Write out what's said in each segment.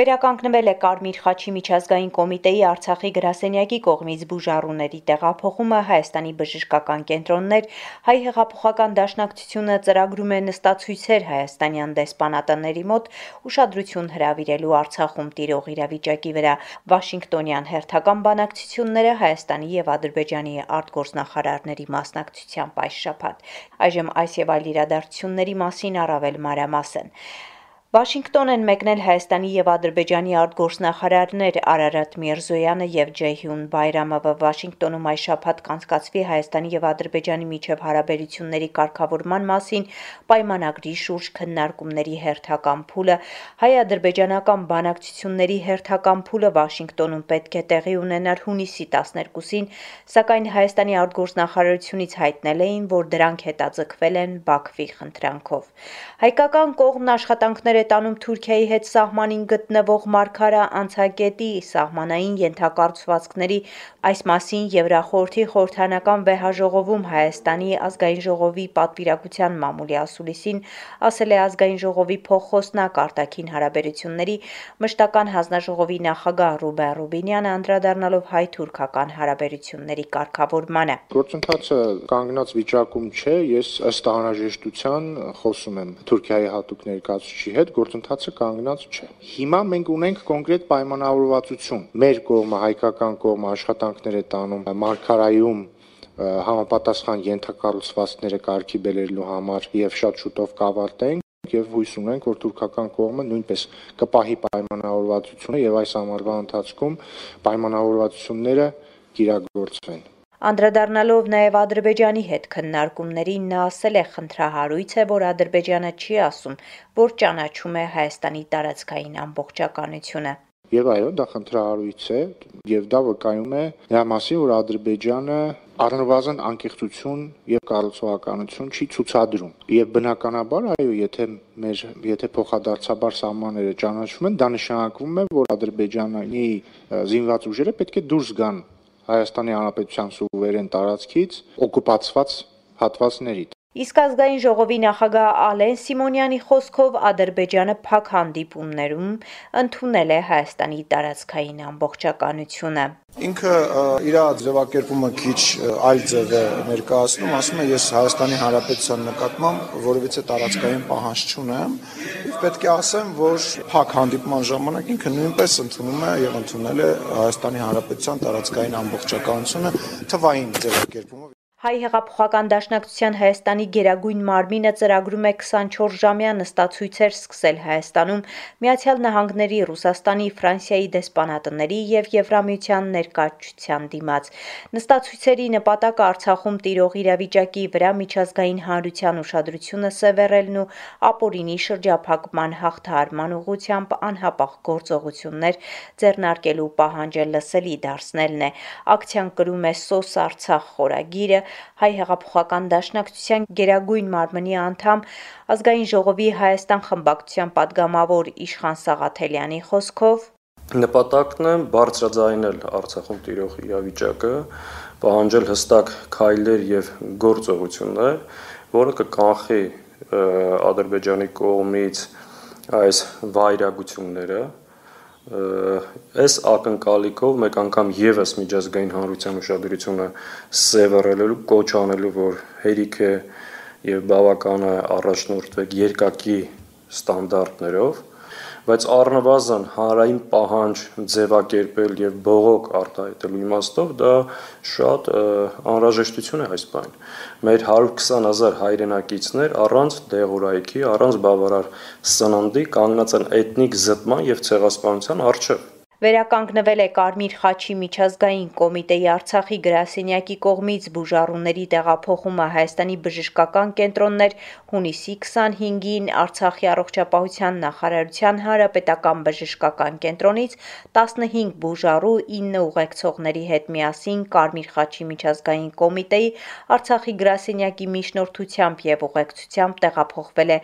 Վերականգնվել է Կարմիր խաչի միջազգային կոմիտեի Արցախի գրասենյակի կողմից բուժառուների տեղափոխումը Հայաստանի բժշկական կենտրոններ, հայ հեղափոխական դաշնակցությունը ծրագրում է նստացույցեր հայաստանյան դեսպանատների մոտ ուշադրություն հրավիրելու Արցախում տիրող իրավիճակի վրա։ Վաշինգտոնյան հերթական բանակցությունները Հայաստանի եւ Ադրբեջանի արտգործնախարարների մասնակցությամբ այս շաբաթ։ Այժմ այս եւ այլ իրադարձությունների մասին առավել մանրամասն։ Վաշինգտոն են մեկնել Հայաստանի եւ Ադրբեջանի արտգործնախարարներ Արարատ Միրզոյանը եւ Ջեհյուն Բայրամովը Վաշինգտոնում այս շաբաթ կանցկացվի Հայաստանի եւ Ադրբեջանի միջև հարաբերությունների կարգավորման մասին պայմանագրի շուրջ քննարկումների հերթական փուլը հայ-ադրբեջանական բանակցությունների հերթական փուլը Վաշինգտոնում պետք է տեղի ունենար հունիսի 12-ին, սակայն Հայաստանի արտգործնախարարությունից հայտնել էին, որ դրանք հետաձգվել են Բաքվի խնդրանքով։ Հայկական կողմն աշխատանքներ է տանում Թուրքիայի հետ սահմանին գտնվող Մարգարա անցակետի սահմանային ենթակառուցվածքների այս մասին Եվրախորհրդի խորհրդանական վեհաժողովում Հայաստանի ազգային ժողովի պատվիրակության մամուլի ասուլիսին ասել է ազգային ժողովի փոխխոսնակ արտաքին հարաբերությունների մշտական հանձնաժողովի նախագահ Ռուբեն Ռուբինյանը անդրադառնալով հայ-թուրքական հարաբերությունների կարգավորմանը։ Գործընթացը կանգնած վիճակում չէ, ես ըստ անհրաժեշտության խոսում եմ Թուրքիայի հատուկ ներկայացուցիչի հետ, գործընթացը կանգնած չէ։ Հիմա մենք ունենք կոնկրետ պայմանավորվածություն։ Մեր կողմը, հայկական կողմը աշխատանքներ է տանում Մարգարայում համապատասխան ենթակառուցվածքները կարգի բերելու համար եւ շատ շուտով կավարտենք եւ հույս ունենք, որ թուրքական կողմը նույնպես կպահի պայմանավորվածությունը եւ այս ամառվա ընթացքում պայմանավորվածությունները կիրագործվեն։ Անդրադառնալով նաև Ադրբեջանի հետ քննարկումներին նա ասել է խնդրահարույց է, որ Ադրբեջանը չի ասում, որ ճանաչում է Հայաստանի տարածքային ամբողջականությունը։ Եվ այո, դա խնդրահարույց է եւ դա վկայում է նրա մասին, որ Ադրբեջանը առնվազն անկեղծություն եւ կառուցողականություն չի ցուցադրում։ Եվ բնականաբար, այո, եթե մեր եթե փոխադարձաբար սահմանները ճանաչվում են, դա նշանակում է, որ Ադրբեջանի զինված ուժերը պետք է դուրս գան Հայաստանի Հանրապետության սուվերեն տարածքից օկուպացված հատվածների Իսկ ազգային ժողովի նախագահ Ալեն Սիմոնյանի խոսքով Ադրբեջանը փակ հանդիպումներում ընդունել է Հայաստանի տարածքային ամբողջականությունը։ Ինքը իր ձևակերպումը քիչ այլ ձև է ներկայացնում, ասում է ես Հայաստանի Հանրապետության նկատմամբ որևիցե տարածքային պահանջ չունեմ։ Պետք է ասեմ, որ փակ հանդիպման ժամանակ ինքը նույնպես ընդունում է եւ ընդունել է Հայաստանի Հանրապետության տարածքային ամբողջականությունը թվային ձևակերպումը Հայ հեղափոխական դաշնակցության Հայաստանի Գերագույն մարմինը ծրագրում է 24 ժամյա նստացույցեր սկսել Հայաստանում Միացյալ Նահանգների, Ռուսաստանի, Ֆրանսիայի դեսպանատների եւ Եվրամիության ներկայացության դիմաց։ Նստացույցերի նպատակը Արցախում տիրող իրավիճակի վրա միջազգային հանրության ուշադրությունը սևեռելն ու ապօրինի շրջափակման հաղթահարման ուղղությամբ անհապաղ գործողություններ ձեռնարկելու պահանջը լսելի դարձնելն է։ Ակցիան կրում է «Սոս Արցախ» խորագիրը, հայ հեղափոխական դաշնակցության Գերագույն մարմնի անդամ ազգային ժողովի Հայաստան խմբակցության падգամավոր Իշխան Սաղաթելյանի խոսքով. Նպատակն է բարձրաձայնել Արցախում տիրող իրավիճակը, պահանջել հստակ քայլեր եւ գործողություններ, որը կկանխի Ադրբեջանի կողմից այս վայրագությունները, այս ակնկալիքով մեկ անգամ եւս միջազգային հանրության ուշադրությունը սևեռելու կոչ անելու, որ հերիք է եւ բավական է առաջնորդվեք երկակի ստանդարտներով բայց առնվազն հանրային պահանջ ձևակերպել եւ բողոք արտահայտելու իմաստով դա շատ անհրաժեշտություն է այս բան։ Մեր 120.000 հայրենակիցներ առանց դեղորայքի, առանց բավարար սննդի կանգնած են էթնիկ զտման եւ ցեղասպանության առջեւ վերականգնվել է Կարմիր խաչի միջազգային կոմիտեի Արցախի գրասենյակի կողմից բուժառուների տեղափոխումը Հայաստանի բժշկական կենտրոններ հունիսի 25-ին Արցախի առողջապահության նախարարության հանրապետական բժշկական կենտրոնից 15 բուժառու 9 ուղեկցողների հետ միասին Կարմիր խաչի միջազգային կոմիտեի Արցախի գրասենյակի միջնորդությամբ եւ ուղեկցությամբ տեղափոխվել է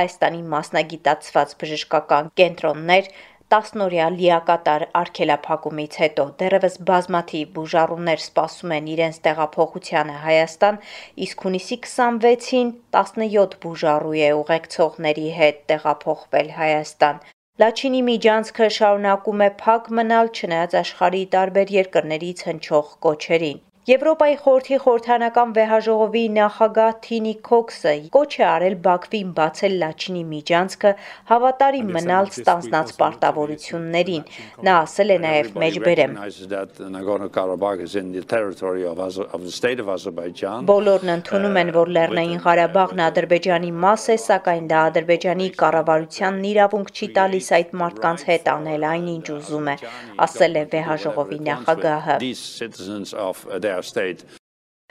Հայաստանի մասնագիտացված բժշկական կենտրոններ 10-օրյա լիակատար արգելափակումից հետո դեռևս բազմաթիվ բուժառուներ սպասում են իրենց տեղափոխությանը Հայաստան, իսկ հունիսի 26-ին 17 բուժառու է ուղեկցողների հետ տեղափոխվել Հայաստան։ Լաչինի միջանցքը շարունակում է փակ մնալ չնայած աշխարհի տարբեր երկրներից հնչող կոչերին։ Եվրոպայի խորհրդի խորհրդանական վեհաժողովի նախագահ Թինի Քոքսը կոչ է արել Բաքվին բացել Լաչինի միջանցքը հավատարիմ մնալ ստանձնած պարտավորություններին։ Նա ասել է նաև մեջբերեմ. Բոլորն ընդունում են, որ Լեռնային Ղարաբաղն Ադրբեջանի մաս է, սակայն դա Ադրբեջանի կառավարությանն իրավունք չի տալիս այդ մարդկանց հետ անել այն, ինչ ուզում է, ասել է վեհաժողովի նախագահը։ state.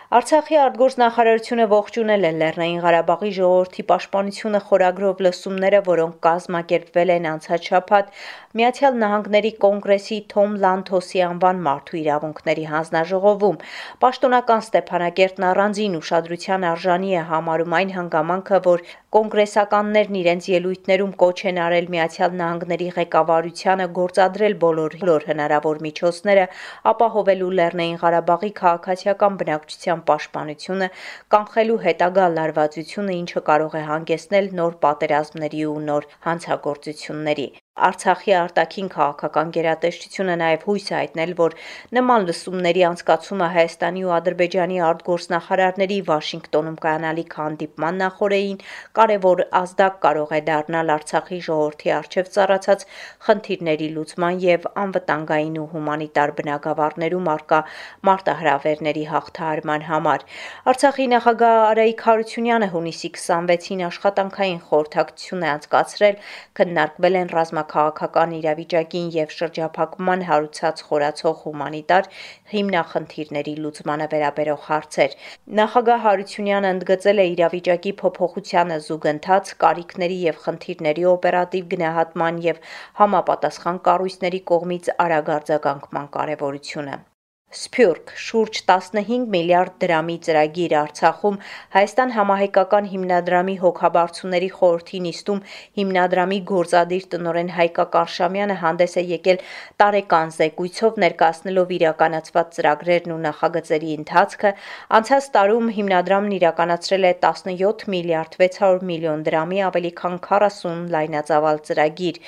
Արցախի արտգործնախարարությունը ողջունել է Լեռնային Ղարաբաղի ժողովրդի պաշտպանությունը խորագրով լսումները, որոնք կազմակերպվել են անցած շաբաթ Միացյալ Նահանգների կոնգրեսի Թոմ Լանթոսի անվան մարդու իրավունքների հանձնաժողովում։ Պաշտոնական Ստեփանակերտն առանձին ուշադրության արժանի է համարում այն հանգամանքը, որ կոնգրեսականներն իրենց ելույթներում կոչ են արել Միացյալ Նահանգների ղեկավարությանը գործադրել բոլոր հնարավոր միջոցները ապահովելու Լեռնային Ղարաբաղի քաղաքացիական բնակչության պաշտպանությունը, կանխելու հետագա լարվածությունը, ինչը կարող է հանգեցնել նոր պատերազմների ու նոր հանցագործությունների։ Արցախի արտաքին քաղաքական գերատեսչությունը նաև հույս է հայտնել, որ նման լսումների անցկացումը Հայաստանի ու Ադրբեջանի արտգործնախարարների Վաշինգտոնում կայանալիք հանդիպման նախորդին կարևոր ազդակ կարող է դառնալ Արցախի ժողովրդի առջև ծառացած խնդիրների լուծման եւ անվտանգային ու հումանիտար բնակավարներում արկա մարտահրավերների հաղթահարման համար։ Արցախի նախագահ Արայիկ Հարությունյանը հունիսի 26-ին աշխատանքային խորհրդակցություն է անցկացրել, քննարկվել են ռազմական քաղաքական իրավիճակին եւ շրջափակման հարուցած խորացող հումանիտար հիմնախնդիրների լուծմանը վերաբերող հարցեր։ Նախագահ Հարությունյանը ընդգծել է իրավիճակի փոփոխությանը զուգընթաց, կարիքների եւ խնդիրների օպերատիվ գնահատման եւ համապատասխան կառույցների կողմից արագ արձագանքման կարեւորությունը։ Սփյուռք շուրջ 15 միլիարդ դրամի ծրագիր Արցախում Հայաստան համահայկական հիմնադրամի հոգաբարձուների խորհրդի նիստում հիմնադրամի գործադիր տնօրեն Հայկա Կարշամյանը հանդես է եկել տարեկան զեկույցով ներկայացնելով իրականացված ծրագրերն ու նախագծերի ընթացքը անցած տարում հիմնադրամն իրականացրել է 17 միլիարդ 600 միլիոն դրամի ավելի քան 40 լայնածավալ ծրագիր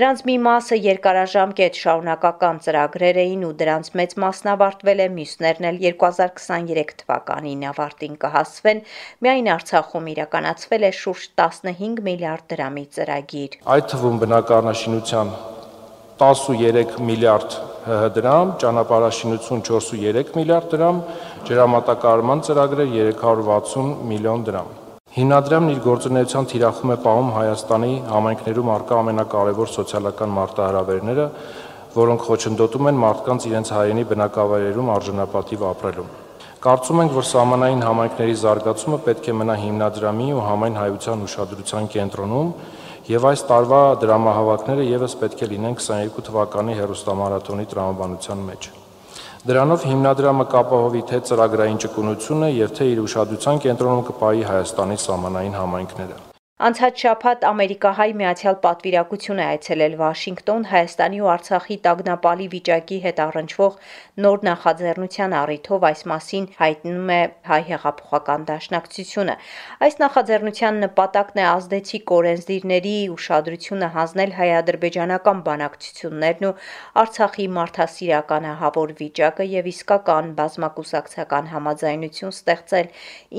դրանց մի մասը երկարաժամկետ շարունակական ծրագրեր էին ու դրանց մեծ մասն ավարտվել է, մյուսներն էլ 2023 թվականին ավարտին կհասվեն։ Միայն Արցախում իրականացվել է շուրջ 15 միլիարդ դրամի ծրագիր։ Այդ թվում բնակարանաշինության 13 միլիարդ ՀՀ դրամ, ճանապարհաշինություն 4.3 միլիարդ դրամ, ջրամատակարարման ծրագրեր 360 միլիոն դրամ։ Հիմնադրամն իր գործունեության թիրախում է պահում Հայաստանի համայնքներում արկա ամենակարևոր սոցիալական մարտահրավերները, որոնք խոչընդոտում են մարդկանց իրենց հայրենի բնակավայրերում արժանապատիվ ապրելուն։ Կարծում ենք, որ սահմանային համայնքների զարգացումը պետք է մնա հիմնադրամի ու համայն հայության ուշադրության կենտրոնում, եւ այս տարվա դրամահավաքները եւս պետք է լինեն 22 թվականի հերոստամարաթոնի տրամաբանության մեջ։ Դրանով հիմնադրամը կապահովի թե ծրագրային ճկունությունը եւ թե իր ուշադրության կենտրոնում կպահի Հայաստանի սահմանային համայնքները։ Անցած շաբաթ ամերիկահայ Միացյալ Պատվիրակություն է այցելել Վաշինգտոն Հայաստանի ու Արցախի տագնապալի վիճակի հետ առնչվող նոր նախաձեռնության առիթով այս մասին հայտնում է Հայ հեղափոխական դաշնակցությունը։ Այս նախաձեռնության նպատակն է ազդեցիկ օրենսդիրների ուշադրությունը հանձնել հայ-ադրբեջանական բանակցություններն ու Արցախի մարդասիրականահավոր վիճակը եւ իսկական բազմակուսակցական համաձայնություն ստեղծել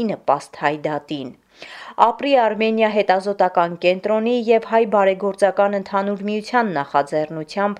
ի նպաստ հայդատին։ Ապրի Արմենիա հետազոտական կենտրոնի եւ Հայ բարեգործական ընդհանուր միության նախաձեռնությամբ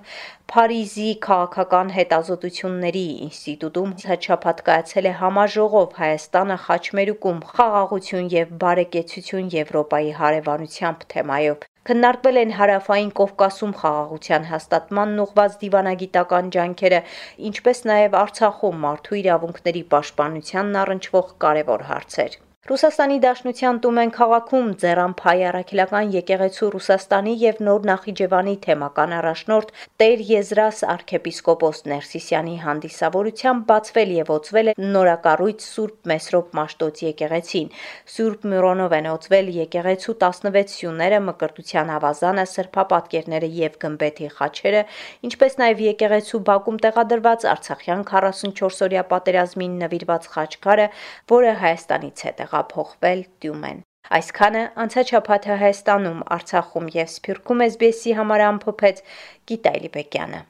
Փարիզի քաղաքական հետազոտությունների ինստիտուտում հաջապատ կայացել է համաժողով Հայաստանը Խաչմերուկում խաղաղություն եւ բարեկեցություն Եվրոպայի հարևանությամբ թեմայով։ Քննարկվել են հարավային Կովկասում խաղաղության հաստատմանն ուղված դիվանագիտական ջանքերը, ինչպես նաև Արցախում մարդու իրավունքների պաշտպանությանն առնչվող կարևոր հարցեր։ Ռուսաստանի Դաշնության Տումեն քաղաքում Ձեռամփայ առաքելական եկեղեցու Ռուսաստանի եւ Նոր Նախիջևանի թեմական առաջնորդ Տեր Եզրաս arczepiskopos Ներսիսյանի հանդիսավորությամբ բացվել եւ օծվել է նորակառույց Սուրբ Մեսրոպ Մաշտոց եկեղեցին։ Սուրբ Միրոնով են օծվել եկեղեցու 16 սյուները, մկրտության ավազանը, սրբապատկերները եւ գմբեթի խաչերը, ինչպես նաեւ եկեղեցու բակում տեղադրված Արցախյան 44-օրյա պատերազմին նվիրված խաչքարը, որը Հայաստանից է տեղափոխվել Տյումեն։ Այսքանը անցաչափաթը Հայաստանում, Արցախում եւ Սփյուռքում SBS-ի համար ամփոփեց Գիտալի Բեկյանը։